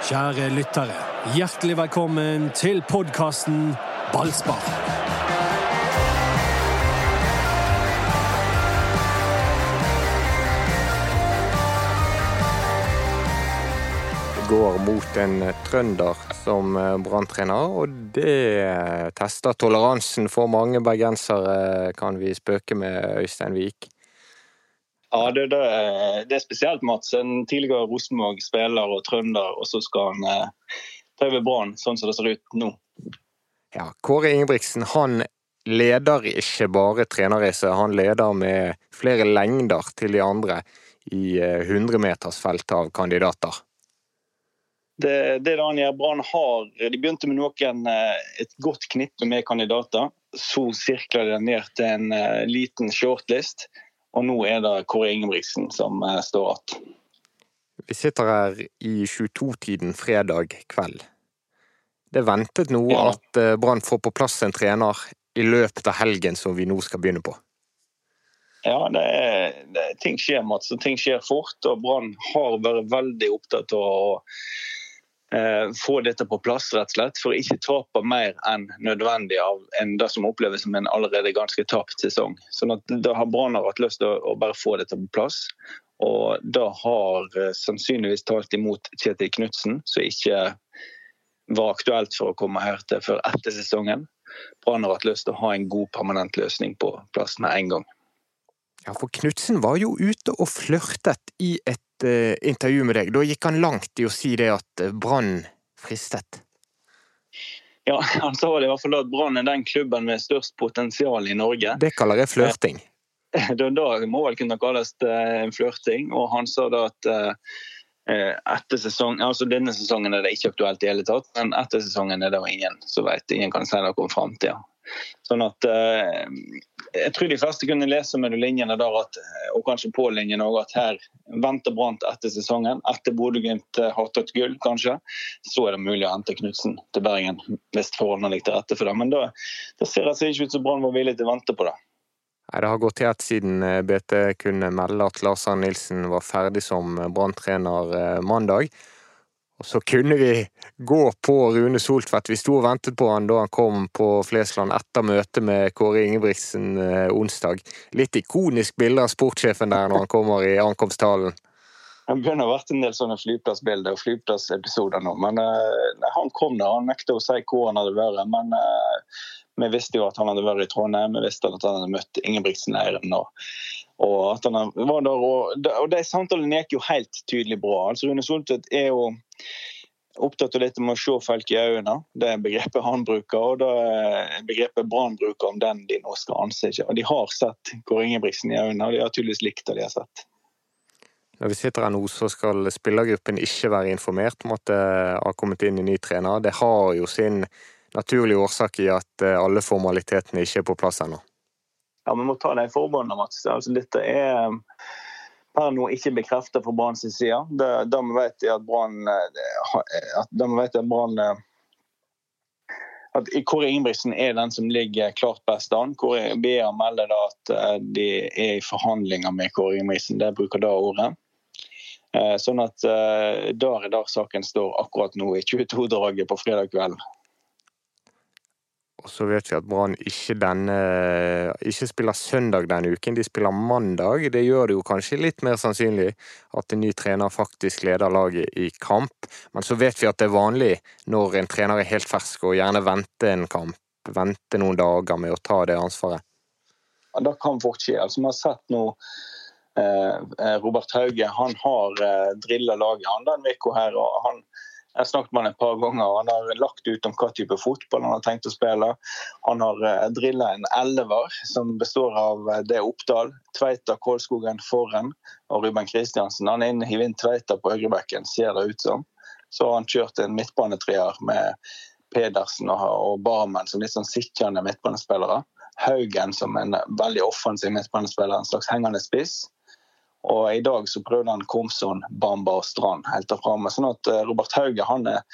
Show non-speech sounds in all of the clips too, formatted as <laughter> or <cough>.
Kjære lyttere, hjertelig velkommen til podkasten Ballspar. Det går mot en trønder som eh, branntrener, og det tester toleransen for mange bergensere, kan vi spøke med Øystein Wiik. Ja, det, det, det, er spesielt, Mats. En tidligere Rosenborg-spiller og trønder, og så skal han eh, ta over Brann, sånn som det ser ut nå. Ja, Kåre Ingebrigtsen han leder ikke bare trenerracet, han leder med flere lengder til de andre i 100-metersfeltet av kandidater. Det, det han gjør, Brann har De begynte med noen, eh, et godt knippe med kandidater. Så sirkler de ned til en uh, liten shortlist, og nå er det Kåre Ingebrigtsen som uh, står igjen. Vi sitter her i 22-tiden fredag kveld. Det er ventet nå ja. at uh, Brann får på plass en trener i løpet av helgen som vi nå skal begynne på. Ja, det er, det, ting skjer, Mats. Ting skjer fort. og Brann har vært veldig opptatt av å Eh, få dette på plass, rett og slett, for ikke tape mer enn nødvendig av enn det som oppleves som en allerede ganske tapt sesong. Sånn at Da har Brann hatt lyst til å, bare få dette på plass. Og da har uh, sannsynligvis talt imot Kjetil Knutsen, som ikke var aktuelt for å komme her til før etter sesongen. Brann har hatt lyst til å ha en god permanent løsning på plass med en gang. Ja, for Knutsen var jo ute og flørtet i et uh, intervju med deg. Da gikk han langt i å si det at uh, Brann fristet. Ja, <laughs> han sa det i hvert fall at Brann er den klubben med størst potensial i Norge. Det kaller jeg flørting. <laughs> Da, da må vel kunne kalles en flørting. Og han sa da at etter sesong, altså Denne sesongen er det ikke aktuelt i hele tatt, men etter sesongen er det ingen som vet. Ingen kan si noe om framtida. Sånn at eh, Jeg tror de fleste kunne lese mellom linjene der at, og kanskje på linjene også, at her venter Brann etter sesongen. Etter Bodø-Glimt eh, har tatt gull, kanskje, så er det mulig å hente Knutsen til Bergen hvis forholdene ligger til rette for det. Men da, da ser det ikke ut som Brann var villig til å vente på det. Det har gått helt siden eh, BT kunne melde at Lars Arne Nilsen var ferdig som Brann-trener mandag. Og så kunne vi gå på Rune Soltvedt. Vi sto og ventet på han da han kom på Flesland etter møtet med Kåre Ingebrigtsen eh, onsdag. Litt ikonisk bilde av sportssjefen der når han kommer i ankomsttalen. Det begynner å vært en del sånne flyplassbilder og flyplassepisoder nå. Men uh, han kom der. Han nekta å si hvor han hadde vært. Men uh, vi visste jo at han hadde vært i Trondheim, vi visste at han hadde møtt Ingebrigtsen-leiren. Og, og, der, og, og de samtalene gikk jo helt tydelig bra. Altså Rune Soltvedt er jo opptatt av dette med å se folk i øynene. Det er begrepet han bruker, og det er begrepet Brann bruker om den de nå skal anse. Og de har sett Kåre Ingebrigtsen i øynene, og de har tydeligvis likt det de har sett. Når vi sitter her nå, så skal spillergruppen ikke være informert om at det har kommet inn en ny trener. Det har jo sin naturlige årsak i at alle formalitetene ikke er på plass ennå. Ja, Vi må ta de forbåndene, Mats. Altså, dette er per nå ikke bekreftet fra Brann sin side. Det, det vi vet er at Brann at at Kåre Ingebrigtsen er den som ligger klart best an. BA melder da at eh, de er i forhandlinger med Kåre Ingebrigtsen. Det bruker da ordet. Eh, sånn at eh, der er der saken står akkurat nå, i 22-draget på fredag kveld. Og så vet vi at Brann ikke, ikke spiller søndag denne uken, de spiller mandag. Det gjør det jo kanskje litt mer sannsynlig at en ny trener faktisk leder laget i kamp. Men så vet vi at det er vanlig når en trener er helt fersk, og gjerne venter en kamp. venter noen dager med å ta det ansvaret. Ja, Det kan fort skje. Altså, Vi har sett nå eh, Robert Hauge han har eh, drilla laget han denne uka her. og han jeg har snakket med han et par ganger. Han har lagt ut om hva type fotball han har tenkt å spille. Han har eh, drilla en elver som består av uh, det Oppdal, Tveita, Kålskogen, Forren og Ruben Kristiansen. Han er inne i Vind Tveita på høyrebekken, ser det ut som. Så har han kjørt en midtbanetreer med Pedersen og, og Barmen som litt sånn sittende midtbanespillere. Haugen som en veldig offensiv midtbanespiller, en slags hengende spiss. Og I dag så prøvde han Komson, Bamba og Strand helt der framme. Sånn at eh, Robert Hauge han, er,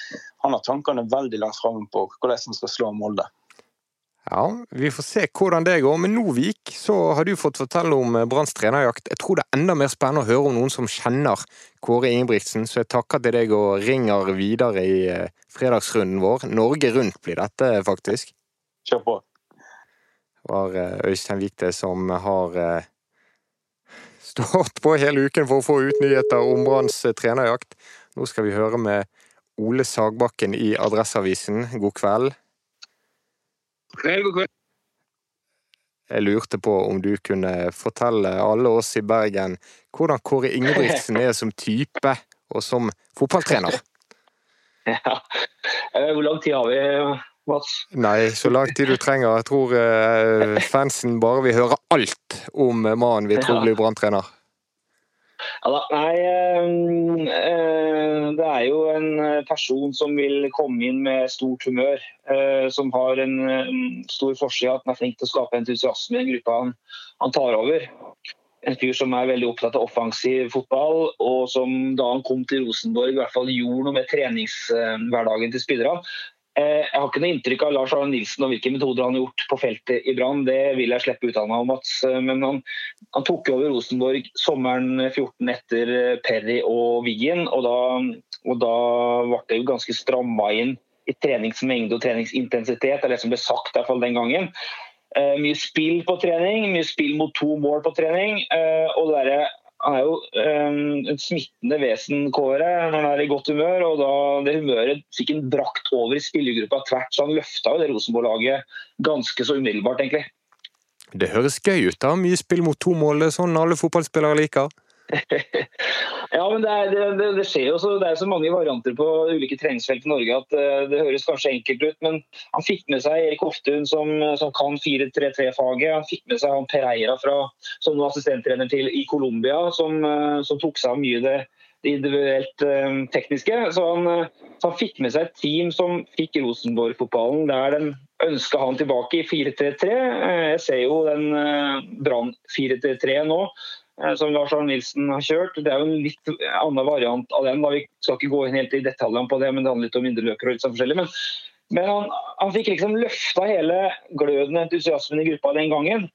han har tankene veldig langt framme på hvordan han skal slå Molde. Ja, vi får se hvordan det går. Men Novik, så har du fått fortelle om Branns trenerjakt. Jeg tror det er enda mer spennende å høre om noen som kjenner Kåre Ingebrigtsen, så jeg takker til deg og ringer videre i fredagsrunden vår. Norge Rundt blir dette, faktisk. Kjør på. Det var Øystein Wiik som har stått på hele uken for å få ut nyheter om Branns trenerjakt. Nå skal vi høre med Ole Sagbakken i Adresseavisen. God kveld. God kveld, god kveld. Jeg lurte på om du kunne fortelle alle oss i Bergen hvordan Kåre Ingebrigtsen er som type og som fotballtrener. <laughs> Ja. Eh, hvor lang tid har vi, Mats? Nei, så lang tid du trenger. Jeg tror eh, fansen bare vil høre alt om mannen vi tror blir branntrener. Ja da, nei øh, Det er jo en person som vil komme inn med stort humør. Som har en øh, stor forside at han er flink til å skape entusiasme i den gruppa han, han, tar over. En fyr som er veldig opptatt av offensiv fotball, og som da han kom til Rosenborg i hvert fall gjorde noe med treningshverdagen til spillerne. Jeg har ikke noe inntrykk av Lars Arne Nilsen og hvilke metoder han har gjort på feltet i Brann. Det vil jeg slippe ut av meg, Mats. Men han, han tok over Rosenborg sommeren 14 etter Perry og Wiggen. Og da, og da ble det jo ganske stramma inn i treningsmengde og treningsintensitet. Det er det som ble sagt i hvert fall den gangen. Eh, mye spill på trening, mye spill mot to mål på trening. Eh, og det der, han er jo um, et smittende vesen, Kåre, når han er i godt humør. og da Det humøret fikk han brakt over i spillergruppa tvert, så han løfta jo det Rosenborg-laget ganske så umiddelbart, egentlig. Det høres gøy ut, da. Mye spill mot to mål, sånn alle fotballspillere liker. <laughs> ja, men det, er, det, det, skjer jo så, det er så mange varianter på ulike treningsfelt i Norge at uh, det høres kanskje enkelt ut. Men han fikk med seg Erik Hoftun som, som kan 4-3-3-faget. Han fikk med seg han Pereira fra, som assistenttrener til i Colombia, som, uh, som, tok seg av mye det, individuelt uh, tekniske. Så han, så han, fikk med seg et team som fikk Rosenborg-fotballen der den ønska han tilbake i 4-3-3. Jeg ser jo den Brann 4-3-3 nå. Eh, som Lars Arne Nilsen har kjørt. Det er jo en litt annen variant av den. Da. Vi skal ikke gå inn helt i detaljene på det, men det handler litt om indreløpere og litt sånn forskjellig. Men, men han, han, fikk liksom løfta hele gløden og entusiasmen i gruppa den gangen.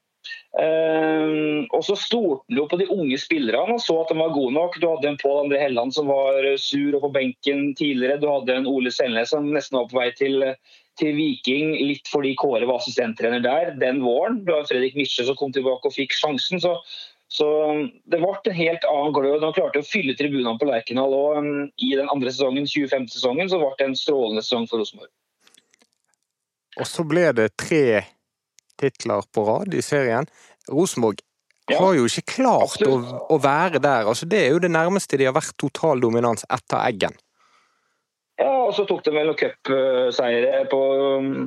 Uh, og så stolte han jo på de unge spillerne og så at de var gode nok. Du hadde en Pål André Helland som var sur og på benken tidligere. Du hadde en Ole Selnes som nesten var på vei til, til Viking litt fordi Kåre var assistenttrener der den våren. Du har Fredrik Misje som kom tilbake og fikk sjansen. Så så um, Det ble en helt annen glød. Han klarte å fylle tribunene på Lerkendal. og um, I den andre sesongen, 25-sesongen så ble det en strålende sesong for Rosenborg. Og så ble det tre titler på rad i serien. Rosenborg ja, har jo ikke klart å, å, være der. Altså, det er jo det nærmeste de har vært total dominans etter Eggen. Ja, og Så tok de vel noen cupseiere på,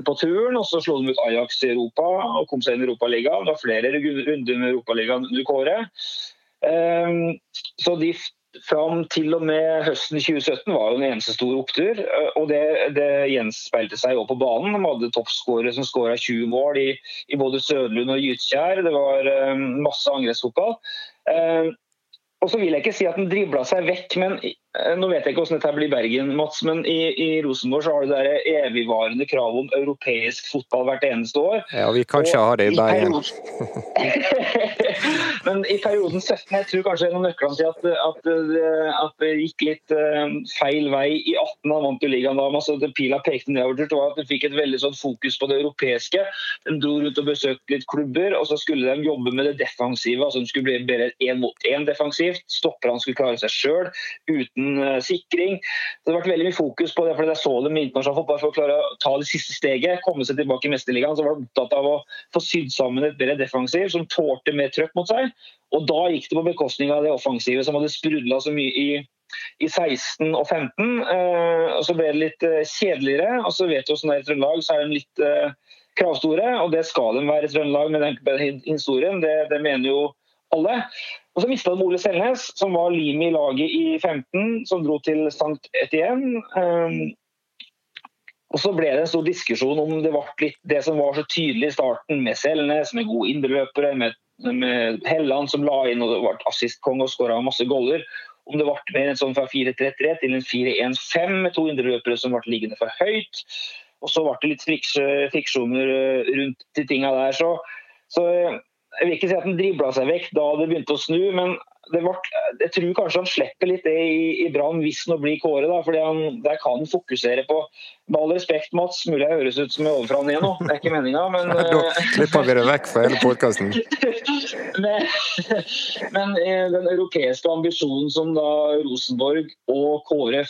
på, turen, og så slo de ut Ajax i Europa og kom seg inn i Europaligaen. Det var flere runder med Europaligaen under Kåre. Um, så de fram til og med høsten 2017 var jo en eneste stor opptur. og Det, det gjenspeilte seg også på banen. De hadde toppskårere som skåra 20 mål i, i, både Sødlund og Gytkjær. Det var um, masse angrepsfotball. Um, og så vil jeg ikke si at den dribla seg vekk, men Eh, nå vet jeg ikke hvordan dette blir i Bergen, Mats, men i, i, Rosenborg så har det evigvarende kravet om europeisk fotball hvert eneste år. Ja, vi kan ikke ha det i Bergen. <laughs> men i perioden 17 jeg tror kanskje en av nøklene til at, at, at, det gikk litt uh, feil vei i 18. Han vant jo ligaen da. Altså, Pila pekte nedover var at de fikk et veldig sånn fokus på det europeiske. De dro rundt og besøkte litt klubber, og så skulle de jobbe med det defensive. altså De skulle bli bedre én mot én defensivt. Stopperne skulle klare seg sjøl uten uten eh, sikring. Det har vært veldig mye fokus på det, fordi jeg så dem i internasjonal fotball for å klare å ta det siste steget, komme seg tilbake i Mesterligaen. Så var de opptatt av å få sydd sammen et bedre defensiv som tålte mer trøkk mot seg. Og da gikk det på bekostning av det offensive som hadde sprudla så mye i i 16 og 15. Eh, og Så ble det litt eh, kjedeligere. og så vet du hvordan det er i Trøndelag, så er de litt kravstore. Og det skal de være i Trøndelag med den historien. Det, det mener jo alle. Og Så mista de Ole Selnes, som var limet i laget i 15, som dro til St. Etienne. Um, og Så ble det en stor diskusjon om det var litt det som var så tydelig i starten, med Selnes, med gode indreløpere, med, med Helland som la inn og det ble assistkonge og skåra masse goller. Om det ble mer en sånn fra 4-3-3 til en 4-1-5 med to indreløpere som ble liggende for høyt. og så ble det litt friksjoner rundt de tinga der. Så, så jeg vil ikke si at han dribla seg vekk da det begynte å snu, men ble, jeg tror kanskje han slipper litt det i, i Brann hvis han blir Kåre. Da, fordi han, Der kan han fokusere på Med all respekt, Mats, mulig jeg høres ut som jeg overfor han igjen nå, det er ikke meninga, men <laughs> Da slipper vi det vekk fra hele podkasten. <laughs> men, men eh, den europeiske ambisjonen som da Rosenborg og Kåre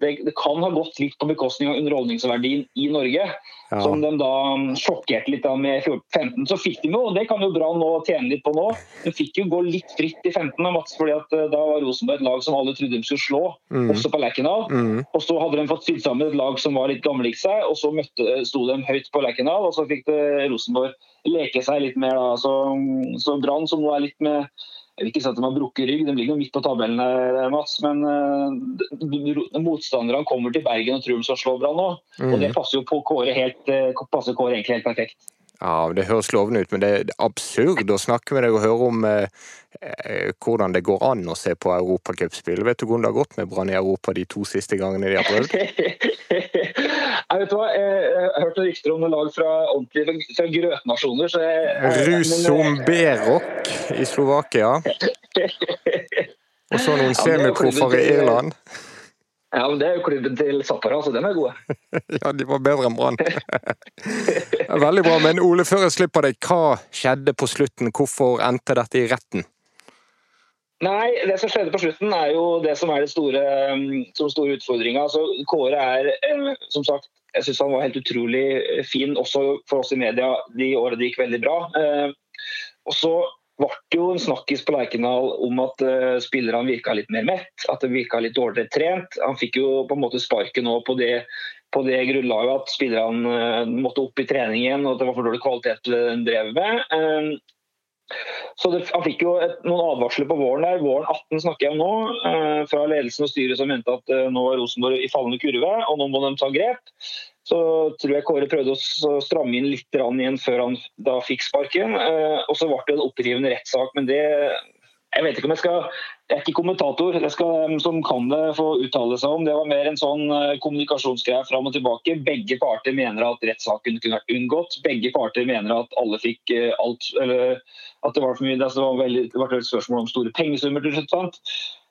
det, det, kan ha gått litt på bekostning av underholdningsverdien i Norge. Ja. Som de da sjokkerte litt da med 15. Så fikk de jo, og det kan jo Brann nå tjene litt på nå, de fikk jo gå litt fritt i 15. Mats, fordi at eh, da var Rosenborg et lag som alle trodde de skulle slå, mm. også på Lerkendal. Mm. Og så hadde de fått sydd sammen et lag som var litt gammellikt seg, og så møtte, sto de høyt på Lerkendal, og så fikk det Rosenborg leke seg litt mer da. Så, så Brann som nå er litt med jeg vil ikke si at de har brukket rygg, de ligger midt på tabellen, her, Mats. Men uh, motstanderne kommer til Bergen og tror de skal slå Brann nå. Mm. Og det passer jo på Kåre, helt, uh, passer Kåre egentlig helt perfekt. Ja, Det høres lovende ut, men det er absurd å snakke med deg og høre om eh, eh hvordan det går an å se på europacupspill. Vet du hvordan det har gått med Brann i Europa de to siste gangene de har prøvd? <laughs> Jeg vet hva, jeg har hørt rykter om noen lag fra ordentlige fra grøtnasjoner. så Rusomberok i Slovakia. Og så noen semiprofer i Irland. Ja, men Det er jo klubben til Zappara, så dem er gode. <laughs> ja, de var bedre enn Brann. <laughs> Veldig bra. Men Ole, før jeg slipper deg, hva skjedde på slutten? Hvorfor endte dette i retten? Nei, det som skjedde på slutten er jo det som er det store, som store utfordringa. Altså, Kåre er, eh, som sagt, jeg syns han var helt utrolig fin, også for oss i media de årene det gikk veldig bra. Eh, og så ble det jo en snakkis på Lerkendal om at uh, spillerne virka litt mer mett, at de virka litt dårligere trent. Han fikk jo på en måte sparken nå på det, på det grunnlaget at spillerne måtte opp i trening igjen, og at det var for dårlig kvalitet på de drev med. Så det, Han fikk jo et, noen advarsler på våren der, våren 18 snakker jeg om nå, eh, fra ledelsen og styret som mente at eh, nå er Rosenborg i fallende kurve og nå må de ta grep. Så tror jeg Kåre prøvde å stramme inn litt igjen før han da fikk sparken. Eh, og så ble det en opprivende rettssak, men det jeg vet ikke om jeg skal Jeg er ikke kommentator, det skal de som kan det få uttale seg om. Det var mer en sånn eh, kommunikasjonsgreie fram og tilbake. Begge parter mener at rettssaken kunne vært unngått. Begge parter mener at alle fikk eh, alt eller at det var for mye, det var, veldig, det var et spørsmål om store pengesummer til slutt.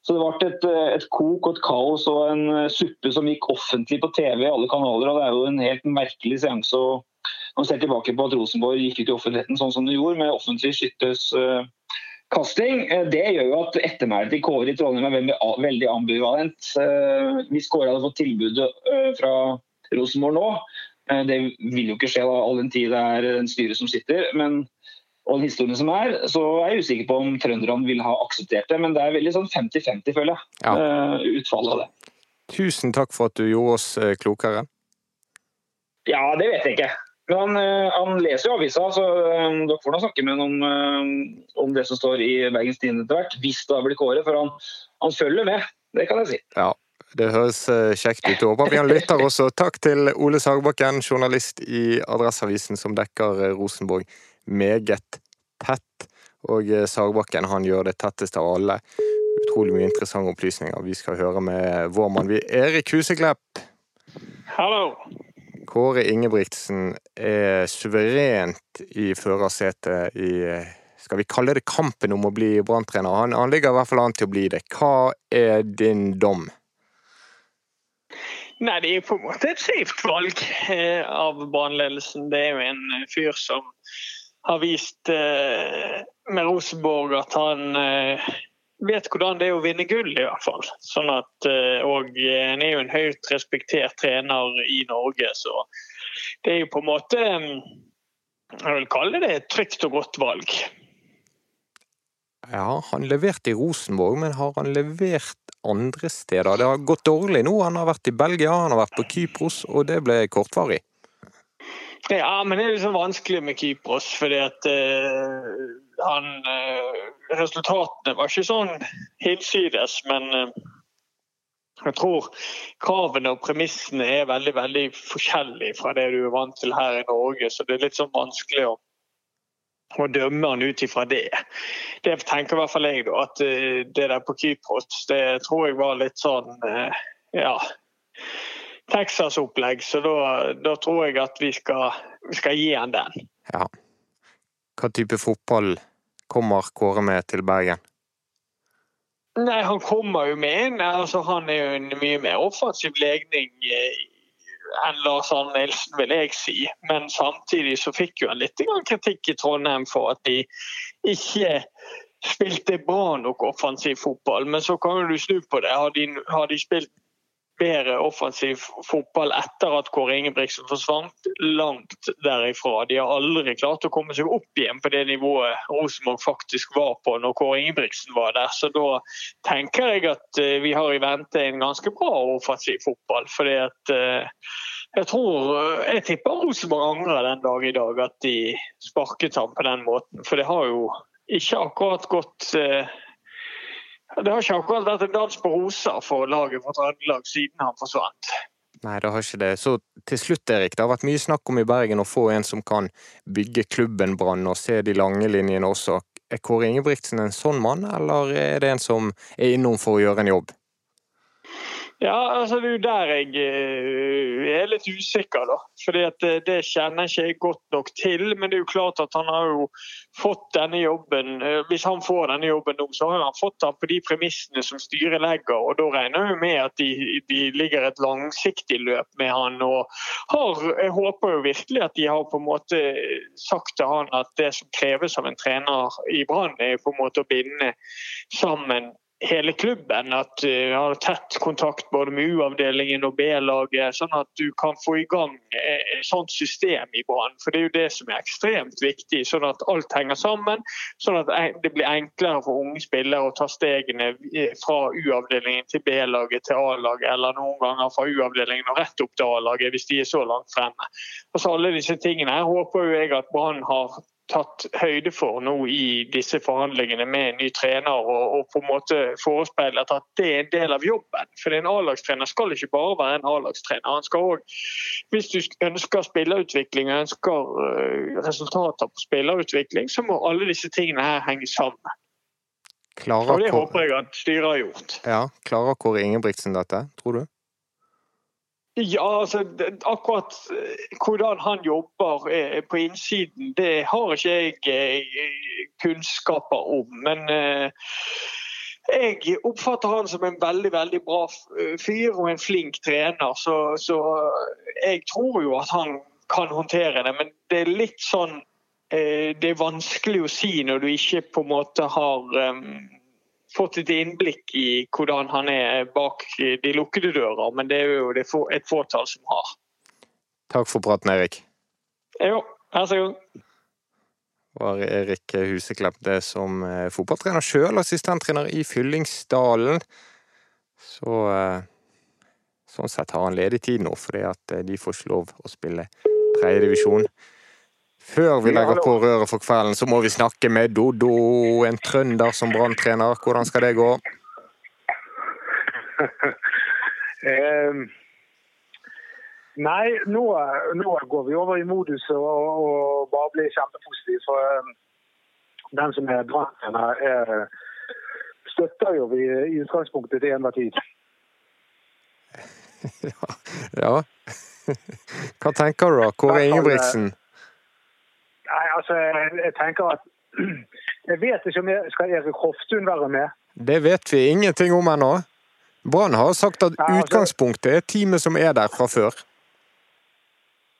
Så det ble et, eh, et, kok og et kaos og en suppe som gikk offentlig på TV i alle kanaler. og Det er jo en helt merkelig seanse. Når man ser tilbake på at Rosenborg gikk ut i offentligheten sånn som det gjorde, med offentlig skyttes kasting. Eh, det gjør jo at ettermælet til Kåre i Trondheim er veldig, veldig ambivalent. Eh, hvis Kåre hadde fått tilbudet eh, fra Rosenborg nå, det vil jo ikke skje all den tid det er en styre som sitter. men og den historien som er, så er jeg usikker på om trønderne vil ha akseptert det. Men det er veldig sånn 50-50, føler jeg, ja. utfallet av det. Tusen takk for at du gjorde oss klokere. Ja, det vet jeg ikke. Han, eh, han, leser jo avisa, så um, dere får nå snakke med ham om, um, om, det som står i Bergens Tidende etter hvert. Hvis det blir kåret. for han, han, følger med. Det kan jeg si. Ja, det høres kjekt ut. Håper vi han lytter også. Takk til Ole Sagbakken, journalist i Adresseavisen som dekker Rosenborg meget tett. Og Sagbakken han gjør det tetteste av alle. Utrolig mye interessante opplysninger. Vi skal høre med vår mann Erik Huseklepp. Hallo. Kåre Ingebrigtsen er suverent i førersetet i skal vi kalle det kampen om å bli branntrener. Han, han, ligger i hvert fall an til å bli det. Hva er din dom? Nei, Det er på en måte et safe valg eh, av brannledelsen. Det er jo en eh, fyr som har vist eh, med Rosenborg at han vet hvordan det er å vinne gull, i hvert fall. Sånn at, eh, og han er jo en høyt respektert trener i Norge, så det er jo på en måte mm, Jeg vil kalle det et trygt og godt valg. Ja, han leverte i Rosenborg, men har han levert andre steder? Det har gått dårlig nå. Han har vært i Belgia, han har vært på Kypros, og det ble kortvarig. Ja, men det er liksom vanskelig med Kypros, fordi at uh, han uh, Resultatene var ikke sånn hinsides, men uh, jeg tror kravene og premissene er veldig veldig forskjellige fra det du er vant til her i Norge. Så det er litt sånn vanskelig å, å dømme han ut ifra det. Det tenker i hvert fall jeg, da. At det der på Kypros, det tror jeg var litt sånn Ja Texas-opplegg, så da, da, tror jeg at vi skal, vi skal gi han den. Ja. Hva type fotball kommer Kåre med til Bergen? Nei, Han kommer jo med en altså Han er jo en mye mer offensiv legning eh, enn Lars Arne Nilsen, vil jeg si. Men samtidig så fikk jo han litt kritikk i Trondheim for at de ikke spilte bra nok offensiv fotball. Men så kan du snu på det. Har de, har de spilt bedre offensiv fotball etter at Kåre Ingebrigtsen forsvant. Langt derifra. De har aldri klart å komme seg opp igjen på det nivået Rosenborg faktisk var på når Kåre Ingebrigtsen var der. Så da tenker jeg at eh, vi har i vente en ganske bra offensiv fotball. fordi at eh, jeg tror, jeg tipper Rosenborg angrer den dag i dag at de sparket ham på den måten. For det har jo ikke akkurat gått eh, det har ikke akkurat vært en dans på roser for laget fra Trøndelag siden han forsvant. Nei, det har ikke det. Så til slutt, Erik. Det har vært mye snakk om i Bergen å få en som kan bygge klubben Brann og se de lange linjene også. Er Kåre Ingebrigtsen en sånn mann, eller er det en som er innom for å gjøre en jobb? Ja, altså Det er jo der jeg uh, er litt usikker. da. Fordi at det, det kjenner ikke jeg godt nok til. Men det er jo klart at han har jo fått denne jobben uh, Hvis han får denne jobben nå, så har han fått den på de premissene som styret legger. og Da regner jeg med at de, de, ligger et langsiktig løp med han. og har, Jeg håper jo virkelig at de har på en måte sagt til han at det som kreves av en trener i Brann, er på en måte å binde sammen hele klubben. At du uh, har tett kontakt både med U-avdelingen og B-laget, sånn at du kan få i gang eh, et sånt system i Brann. For det er jo det som er ekstremt viktig, sånn at alt henger sammen. Sånn at det blir enklere for unge spillere å ta stegene eh, fra U-avdelingen til B-laget til A-laget, eller noen ganger fra U-avdelingen og rett opp til A-laget hvis de er så langt fremme. Altså alle disse tingene her håper jo jeg at Brann har tatt høyde for nå i disse forhandlingene med en ny trener, og, og på en måte forespeilet at det er en del av jobben. For En A-lagstrener skal ikke bare være en A-lagstrener. Han skal også, Hvis du ønsker spillerutvikling og ønsker eh, resultater på spillerutvikling, så må alle disse tingene her henge sammen. Klarer og Det håper jeg at styret har gjort. Ja, Klarer Kåre Ingebrigtsen dette, tror du? Ja, altså akkurat eh, hvordan han jobber eh, på innsiden, det har ikke jeg eh, kunnskaper om. Men jeg oppfatter han som en veldig veldig bra fyr og en flink trener. Så, så jeg tror jo at han kan håndtere det. Men det er litt sånn Det er vanskelig å si når du ikke på en måte har fått et innblikk i hvordan han er bak de lukkede dører, men det er jo det et fåtall som har. Takk for praten, Erik. Jo, vær så god. Var Erik Huseklepp det som eh, fotballtrener sjøl, assistenttrener i Fyllingsdalen. Så eh, sånn sett har han ledig tid nå, fordi at eh, de får ikke lov å spille tredjedivisjon. Før vi legger på røret for kvelden, så må vi snakke med Dodo, en trønder som branntrener. Hvordan skal det gå? <laughs> eh, nei, nå, nå, går vi over i modus og, og bare blir kjempepositiv. For um, den som er branntrener, støtter jo vi i utgangspunktet til enhver tid. <laughs> ja. ja. <laughs> Hva tenker du da? Hvor er Ingebrigtsen? Nei, altså, jeg tenker at <clears throat> Jeg vet ikke om jeg skal Erik Hoftun være med. Det vet vi ingenting om ennå. Brann har sagt at Nei, altså, utgangspunktet er teamet som er der fra før.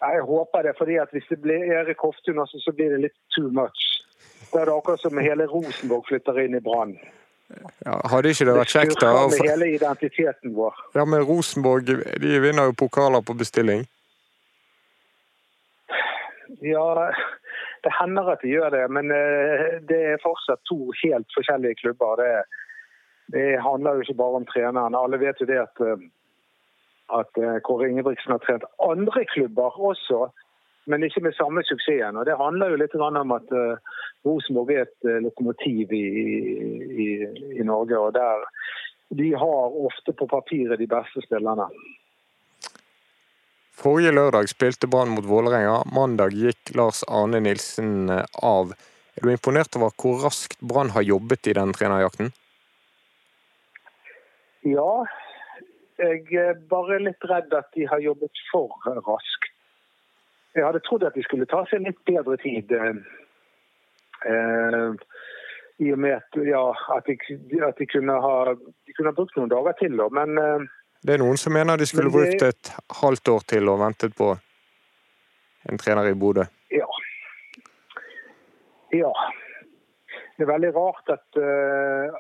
Jeg håper det, fordi at hvis det blir Erik Hoftun, altså, så blir det litt too much. Da er det akkurat som hele Rosenborg flytter inn i Brann. Ja, hadde ikke det vært kjekt, da? Det med hele identiteten vår. Ja, men Rosenborg de vinner jo pokaler på bestilling. Ja, det hender at de gjør det, men eh, det er fortsatt to helt forskjellige klubber. Det, det handler jo ikke bare om treneren. Alle vet jo det at, eh, at eh, Kåre Ingebrigtsen har trent andre klubber også, men ikke med samme suksessen. Og Det handler jo litt om at Rosenborg er et lokomotiv i, i, i Norge. og der De har ofte på papiret de beste spillerne. Forrige lørdag spilte Brann mot Vålerenga. Mandag gikk Lars Arne Nilsen eh, av. Er du imponert over hvor raskt Brann har jobbet i den trenerjakten? Ja, Jeg er bare litt redd at de har jobbet for raskt. Jeg hadde trodd at de skulle ta seg litt bedre tid. Eh, I og med at, ja, at, de, at de, kunne ha, de kunne ha brukt noen dager til. Men eh, Det er noen som mener de skulle brukt et halvt år til og ventet på en trener i Bodø. ja. Ja. Det er veldig rart at, uh,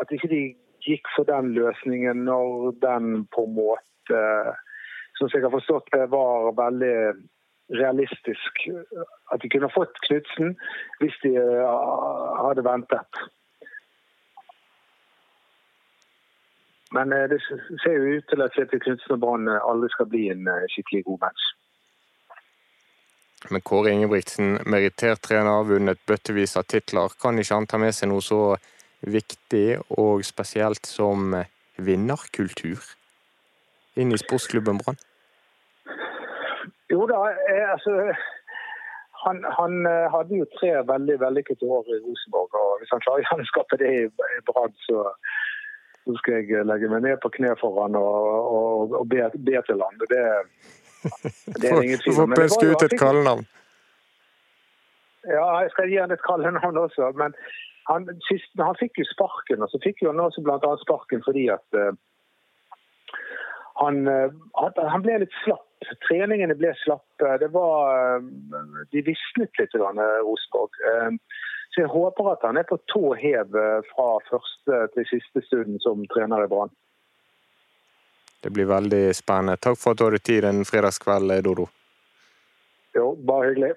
at ikke de gikk for den løsningen når den på en måte, som jeg har forstått det, var veldig realistisk. At de kunne fått Knutsen hvis de eh, hadde ventet. Men eh, det ser jo ut til at Kjetil Knutsen og Brann eh, aldri skal bli en eh, skikkelig god match. Men Kåre Ingebrigtsen, merittert trener, vunnet bøttevis av titler. Kan ikke han ta med seg noe så viktig og spesielt som vinnerkultur inn i sportsklubben Brann? Jo da, jeg, altså han, han hadde jo tre veldig vellykkede år i Rosenborg. og Hvis han klarer å gjenskape det i Brann, så, så skal jeg legge meg ned på kne for han og, og, og be, be til han. Det, det er <laughs> ingen Du tvil får om. Men det pønske ut et kallenavn. Ja, jeg skal gi han et kallenavn også. Men han, sist, han fikk jo sparken, og så fikk jo han også annet sparken fordi at uh, han, eh, han ble litt slapp. Treningene ble slappe. Det var, uh, de visnet litt, eh, Rosenborg. Eh, Så jeg håper at han er på tå hev eh, fra første til siste stund som trener i Brann. Det blir veldig spennende. Takk for at du hadde tid en fredagskveld, Dodo. Jo, bare hyggelig.